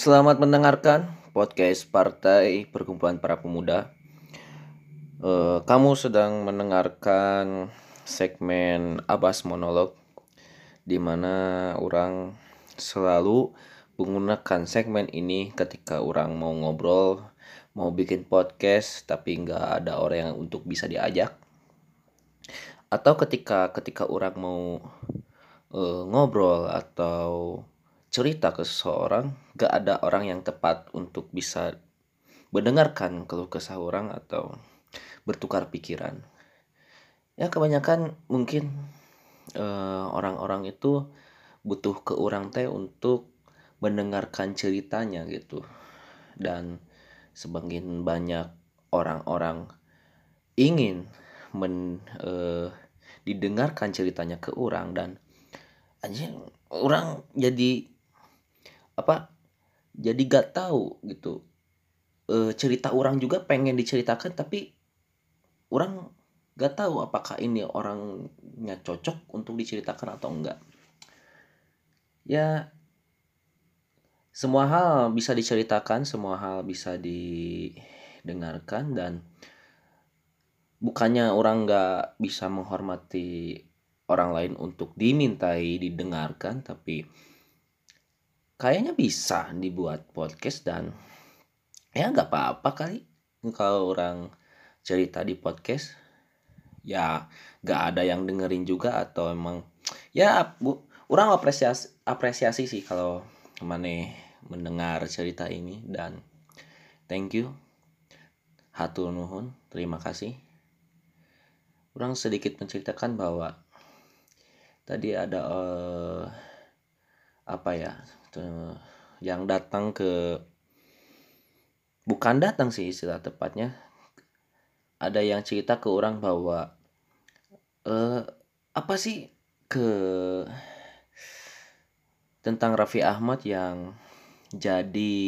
Selamat mendengarkan podcast Partai Perkumpulan Para Pemuda. Eh, kamu sedang mendengarkan segmen Abbas Monolog di mana orang selalu menggunakan segmen ini ketika orang mau ngobrol, mau bikin podcast tapi nggak ada orang yang untuk bisa diajak. Atau ketika ketika orang mau eh, ngobrol atau cerita ke seseorang, gak ada orang yang tepat untuk bisa mendengarkan keluh kesah orang atau bertukar pikiran. Ya kebanyakan mungkin eh, orang-orang itu butuh ke orang teh untuk mendengarkan ceritanya gitu. Dan sebagian banyak orang-orang ingin men, eh, didengarkan ceritanya ke orang dan anjing orang jadi apa jadi gak tahu gitu. E, cerita orang juga pengen diceritakan tapi orang gak tahu apakah ini orangnya cocok untuk diceritakan atau enggak ya semua hal bisa diceritakan semua hal bisa didengarkan dan bukannya orang gak bisa menghormati orang lain untuk dimintai didengarkan tapi kayaknya bisa dibuat podcast dan ya nggak apa-apa kali. Kalau orang cerita di podcast ya nggak ada yang dengerin juga atau emang ya bu orang apresiasi apresiasi sih kalau mana mendengar cerita ini dan thank you. Hatur nuhun terima kasih. Orang sedikit menceritakan bahwa tadi ada uh, apa ya yang datang ke bukan datang sih istilah tepatnya. Ada yang cerita ke orang bahwa eh apa sih ke tentang Raffi Ahmad yang jadi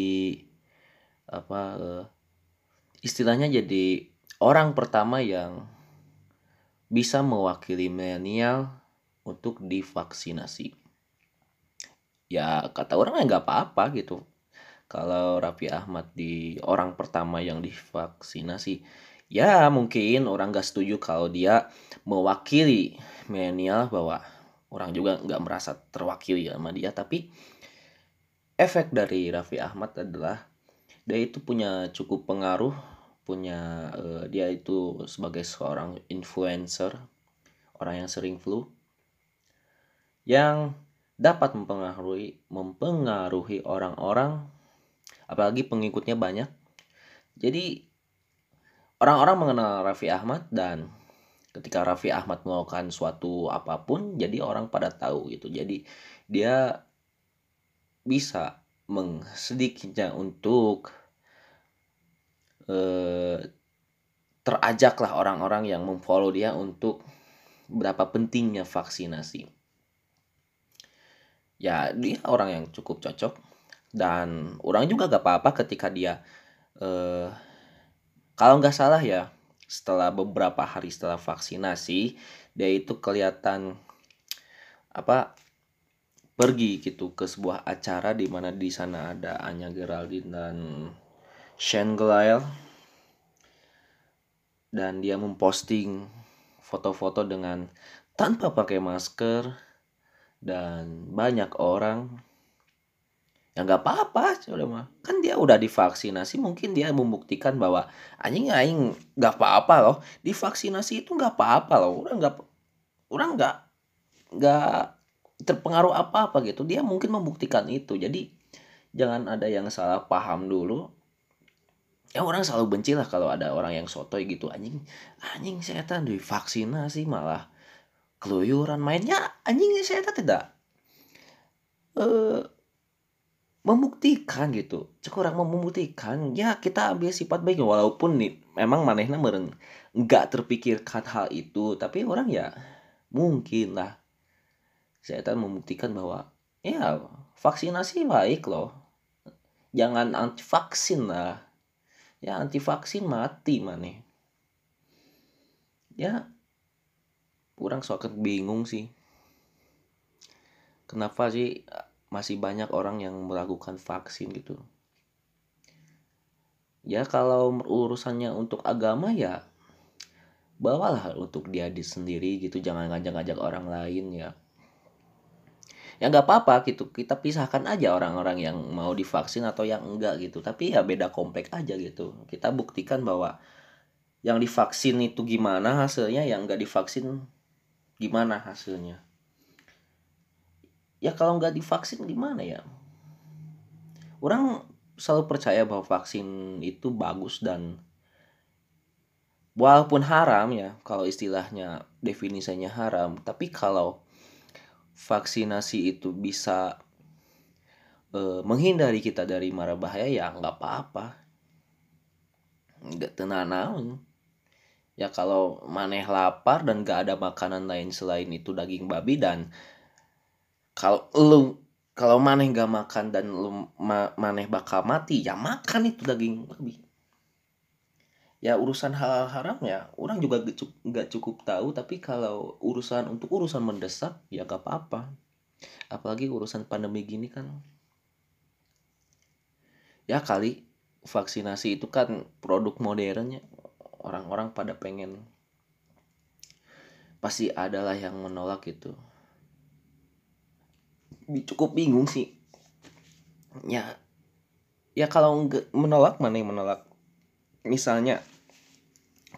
apa eh, istilahnya jadi orang pertama yang bisa mewakili milenial untuk divaksinasi ya kata orang ya nggak apa-apa gitu. Kalau Raffi Ahmad di orang pertama yang divaksinasi ya mungkin orang nggak setuju kalau dia mewakili milenial bahwa orang juga nggak merasa terwakili sama dia. Tapi efek dari Raffi Ahmad adalah dia itu punya cukup pengaruh punya uh, dia itu sebagai seorang influencer orang yang sering flu yang dapat mempengaruhi mempengaruhi orang-orang apalagi pengikutnya banyak. Jadi orang-orang mengenal Raffi Ahmad dan ketika Raffi Ahmad melakukan suatu apa pun jadi orang pada tahu gitu. Jadi dia bisa mengsedikitnya untuk eh, terajaklah orang-orang yang memfollow dia untuk berapa pentingnya vaksinasi ya dia orang yang cukup cocok. Dan orang juga gak apa-apa ketika dia eh, kalau nggak salah ya setelah beberapa hari setelah vaksinasi dia itu kelihatan apa pergi gitu ke sebuah acara di mana di sana ada Anya Geraldine dan Shane Glyle. Dan dia memposting foto-foto dengan tanpa pakai masker dan banyak orang yang nggak apa-apa udah mah. Kan dia udah divaksinasi mungkin dia membuktikan bahwa anjing aing nggak apa-apa loh. Divaksinasi itu nggak apa-apa loh. Orang nggak orang nggak nggak terpengaruh apa-apa gitu. Dia mungkin membuktikan itu. Jadi jangan ada yang salah paham dulu. Ya orang selalu benci lah kalau ada orang yang sotoy gitu. Anjing anjing setan divaksinasi malah keluyuran mainnya anjingnya saya tidak eh membuktikan gitu. Mau membuktikan ya kita ambil sifat baik. Walaupun nih memang manehna meren nggak terpikirkan hal itu tapi orang ya mungkin lah. Saya akan membuktikan bahwa ya vaksinasi baik loh. Jangan anti vaksin lah. Ya anti vaksin mati maneh. Ya kurang soalnya bingung sih. Kenapa sih masih banyak orang yang melakukan vaksin gitu? Ya kalau urusannya untuk agama ya bawalah untuk dia di sendiri gitu jangan ngajak-ngajak orang lain ya. Ya nggak apa-apa gitu kita pisahkan aja orang-orang yang mau divaksin atau yang enggak gitu tapi ya beda komplek aja gitu. Kita buktikan bahwa yang divaksin itu gimana hasilnya yang enggak divaksin gimana hasilnya? Ya kalau nggak divaksin gimana ya? Orang selalu percaya bahwa vaksin itu bagus dan walaupun haram ya kalau istilahnya definisinya haram tapi kalau vaksinasi itu bisa uh, menghindari kita dari mara bahaya ya nggak apa-apa. Nggak tenang ya kalau maneh lapar dan gak ada makanan lain selain itu daging babi dan kalau lu kalau maneh gak makan dan lu ma maneh bakal mati ya makan itu daging babi. Ya urusan halal haram ya orang juga nggak cukup tahu tapi kalau urusan untuk urusan mendesak ya gak apa-apa. Apalagi urusan pandemi gini kan. Ya kali vaksinasi itu kan produk modernnya orang-orang pada pengen pasti adalah yang menolak itu. Cukup bingung sih. Ya ya kalau menolak mana yang menolak? Misalnya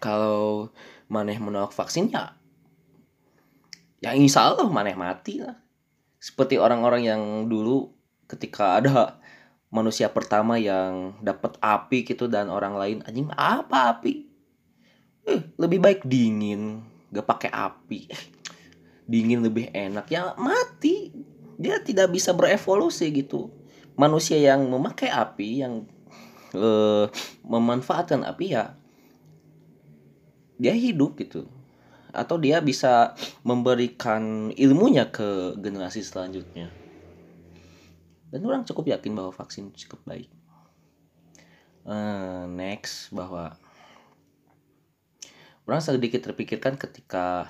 kalau maneh menolak vaksin ya ya insya Allah maneh mati lah. Seperti orang-orang yang dulu ketika ada manusia pertama yang dapat api gitu dan orang lain anjing apa api lebih baik dingin gak pakai api. Dingin lebih enak. Ya mati. Dia tidak bisa berevolusi gitu. Manusia yang memakai api yang uh, memanfaatkan api ya dia hidup gitu. Atau dia bisa memberikan ilmunya ke generasi selanjutnya. Dan orang cukup yakin bahwa vaksin cukup baik. Uh, next bahwa orang sedikit terpikirkan ketika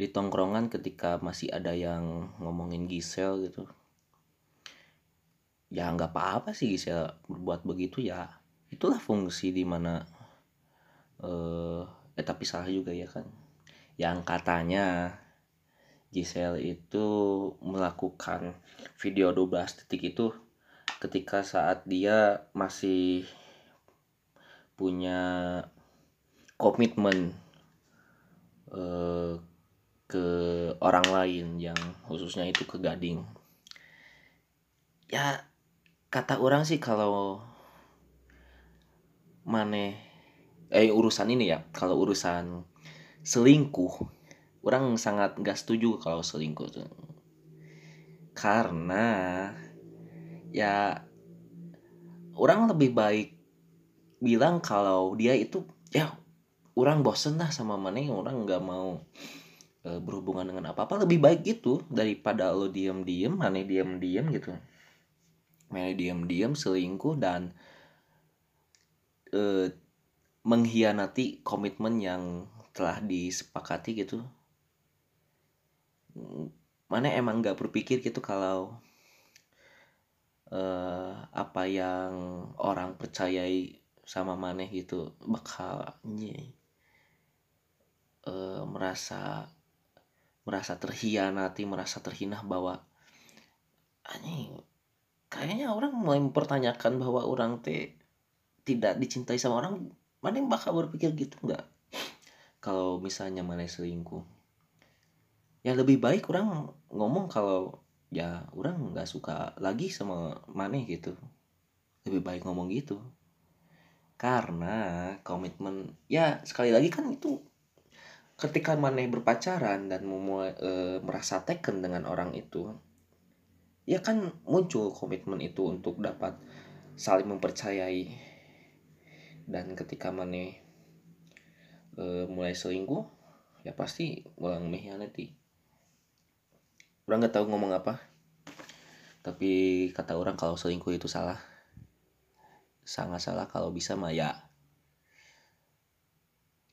di tongkrongan ketika masih ada yang ngomongin Gisel gitu. Ya nggak apa-apa sih Gisel berbuat begitu ya. Itulah fungsi di mana eh eh tapi salah juga ya kan. Yang katanya Giselle itu melakukan video 12 detik itu ketika saat dia masih punya komitmen eh, ke orang lain yang khususnya itu ke Gading. Ya kata orang sih kalau maneh eh urusan ini ya kalau urusan selingkuh orang sangat gak setuju kalau selingkuh tuh. Karena ya orang lebih baik bilang kalau dia itu ya orang bosen lah sama mana yang orang nggak mau e, berhubungan dengan apa apa lebih baik gitu daripada lo diem diem mana diem diem gitu. Mana diem diem selingkuh dan e, mengkhianati komitmen yang telah disepakati gitu. Mana emang nggak berpikir gitu kalau uh, apa yang orang percayai sama maneh gitu bakal nye, uh, merasa merasa terhianati merasa terhina bahwa anjing kayaknya orang mulai mempertanyakan bahwa orang teh tidak dicintai sama orang. Mana yang bakal berpikir gitu? Nggak. Kalau misalnya mana selingkuh ya lebih baik orang ngomong kalau ya orang nggak suka lagi sama mana gitu. Lebih baik ngomong gitu. Karena komitmen ya sekali lagi kan itu ketika mana berpacaran dan memulai e, merasa taken dengan orang itu ya kan muncul komitmen itu untuk dapat saling mempercayai. Dan ketika mana e, mulai selingkuh ya pasti ulang mengkhianati orang nggak tahu ngomong apa tapi kata orang kalau selingkuh itu salah. Sangat salah kalau bisa mah ya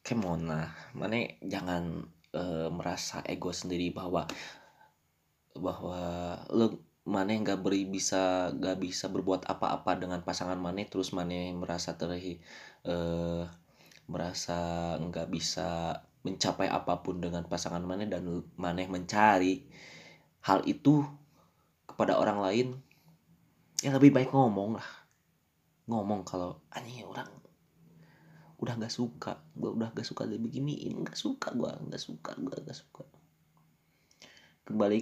kemona mana jangan e, merasa ego sendiri bahwa bahwa lo mana nggak beri bisa nggak bisa berbuat apa-apa dengan pasangan mana terus mana merasa terhi eh, merasa nggak bisa mencapai apa pun dengan pasangan mana dan mana mencari hal itu kepada orang lain ya lebih baik ngomong lah. Ngomong kalau anjing orang udah nggak suka gue udah gak suka dari begini ini nggak suka gue nggak suka gue nggak suka. Kembali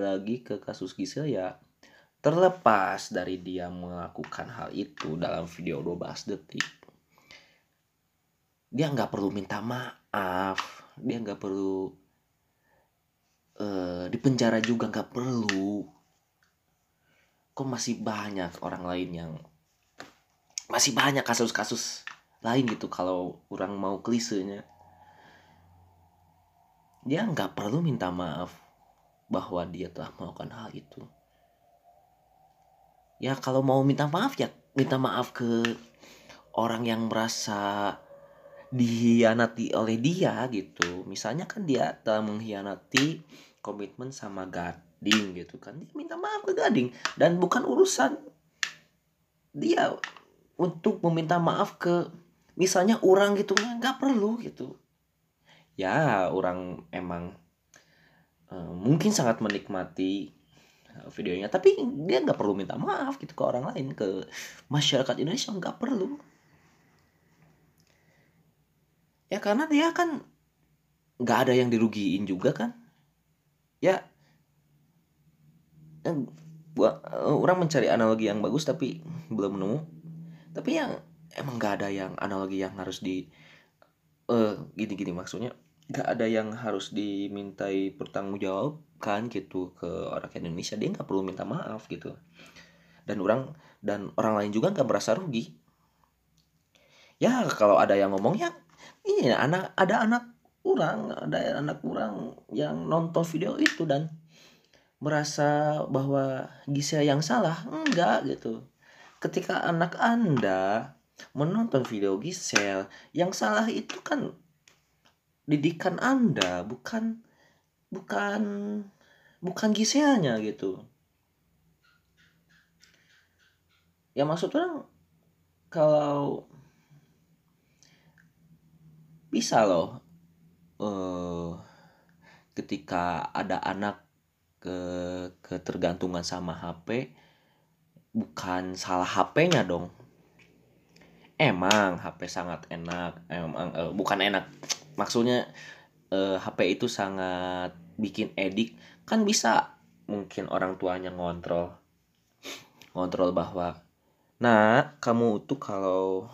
lagi ke kasus Gisel ya. Terlepas dari dia melakukan hal itu dalam video 12 detik dia nggak perlu minta maaf dia nggak perlu uh, dipenjara juga nggak perlu. Kok masih banyak orang lain yang masih banyak kasus-kasus lain gitu kalau orang mau klisenya. Dia nggak perlu minta maaf bahwa dia telah melakukan hal itu. Ya kalau mau minta maaf ya minta maaf ke orang yang merasa dihianati oleh dia gitu. Misalnya kan dia telah mengkhianati komitmen sama Gading gitu kan. Dia minta maaf ke Gading dan bukan urusan dia untuk meminta maaf ke misalnya orang gitu nggak perlu gitu. Ya orang emang uh, mungkin sangat menikmati eh, videonya tapi dia nggak perlu minta maaf gitu ke orang lain ke masyarakat Indonesia nggak perlu. Ya karena dia kan nggak ada yang dirugiin juga kan. Ya gua orang mencari analogi yang bagus tapi belum nemu. Tapi yang emang gak ada yang analogi yang harus di uh, gini-gini maksudnya gak ada yang harus dimintai pertanggungjawabkan gitu ke orang Indonesia. Dia nggak perlu minta maaf gitu. Dan orang dan orang lain juga nggak merasa rugi. Ya kalau ada yang ngomong ya ini anak ada anak orang ada anak orang yang nonton video itu dan merasa bahwa Gisel yang salah. Enggak gitu. Ketika anak anda menonton video Gisel yang salah itu kan didikan anda bukan bukan bukan Giselnya gitu. Ya maksud orang kalau bisa loh uh, ketika ada anak ke ketergantungan sama HP bukan salah HP-nya dong emang HP sangat enak. Emang uh, bukan enak. Maksudnya eh, HP itu sangat bikin edik. Kan bisa mungkin orang tuanya ngontrol. Ngontrol bahwa nah kamu tuh kalau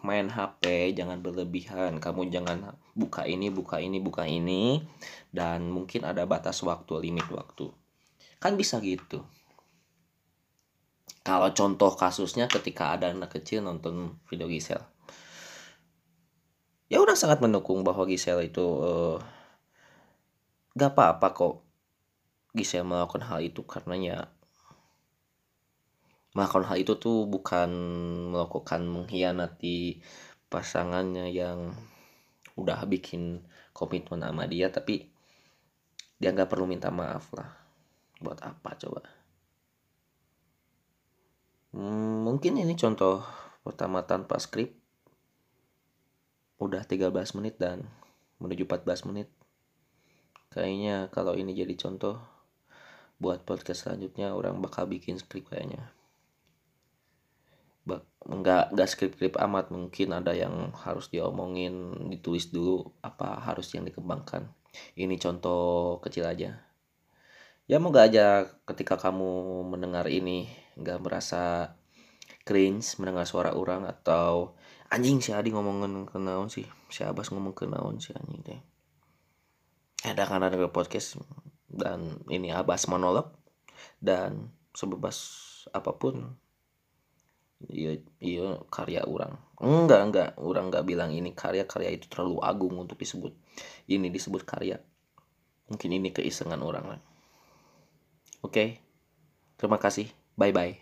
main HP jangan berlebihan. Kamu jangan buka ini buka ini buka ini. Dan mungkin ada batas waktu limit waktu. Kan bisa gitu kalau contoh kasusnya ketika ada anak kecil nonton video Gisel ya udah sangat mendukung bahwa Gisel itu uh, gak apa-apa kok Gisel melakukan hal itu karena ya melakukan hal itu tuh bukan melakukan mengkhianati pasangannya yang udah bikin komitmen sama dia tapi dia nggak perlu minta maaf lah. Buat apa coba Hmm, mungkin ini contoh pertama tanpa skrip. Udah 13 menit dan menuju 14 menit. Kayaknya kalau ini jadi contoh buat podcast selanjutnya orang bakal bikin skrip kayaknya. Bak nggak nggak skrip-skrip amat mungkin ada yang harus diomongin ditulis dulu apa harus yang dikembangkan ini contoh kecil aja ya moga aja ketika kamu mendengar ini nggak merasa cringe mendengar suara orang atau anjing si Adi ngomongin ke naon sih? Si Abbas ngomong ke naon sih anjing teh? Ada karena ada podcast dan ini Abbas monolog dan sebebas apa pun iya iya karya orang. Enggak enggak. Orang enggak bilang ini karya karya itu terlalu agung untuk disebut. Ini disebut karya. Mungkin ini keisengan orang lah. Oke? Terima kasih Bye bye.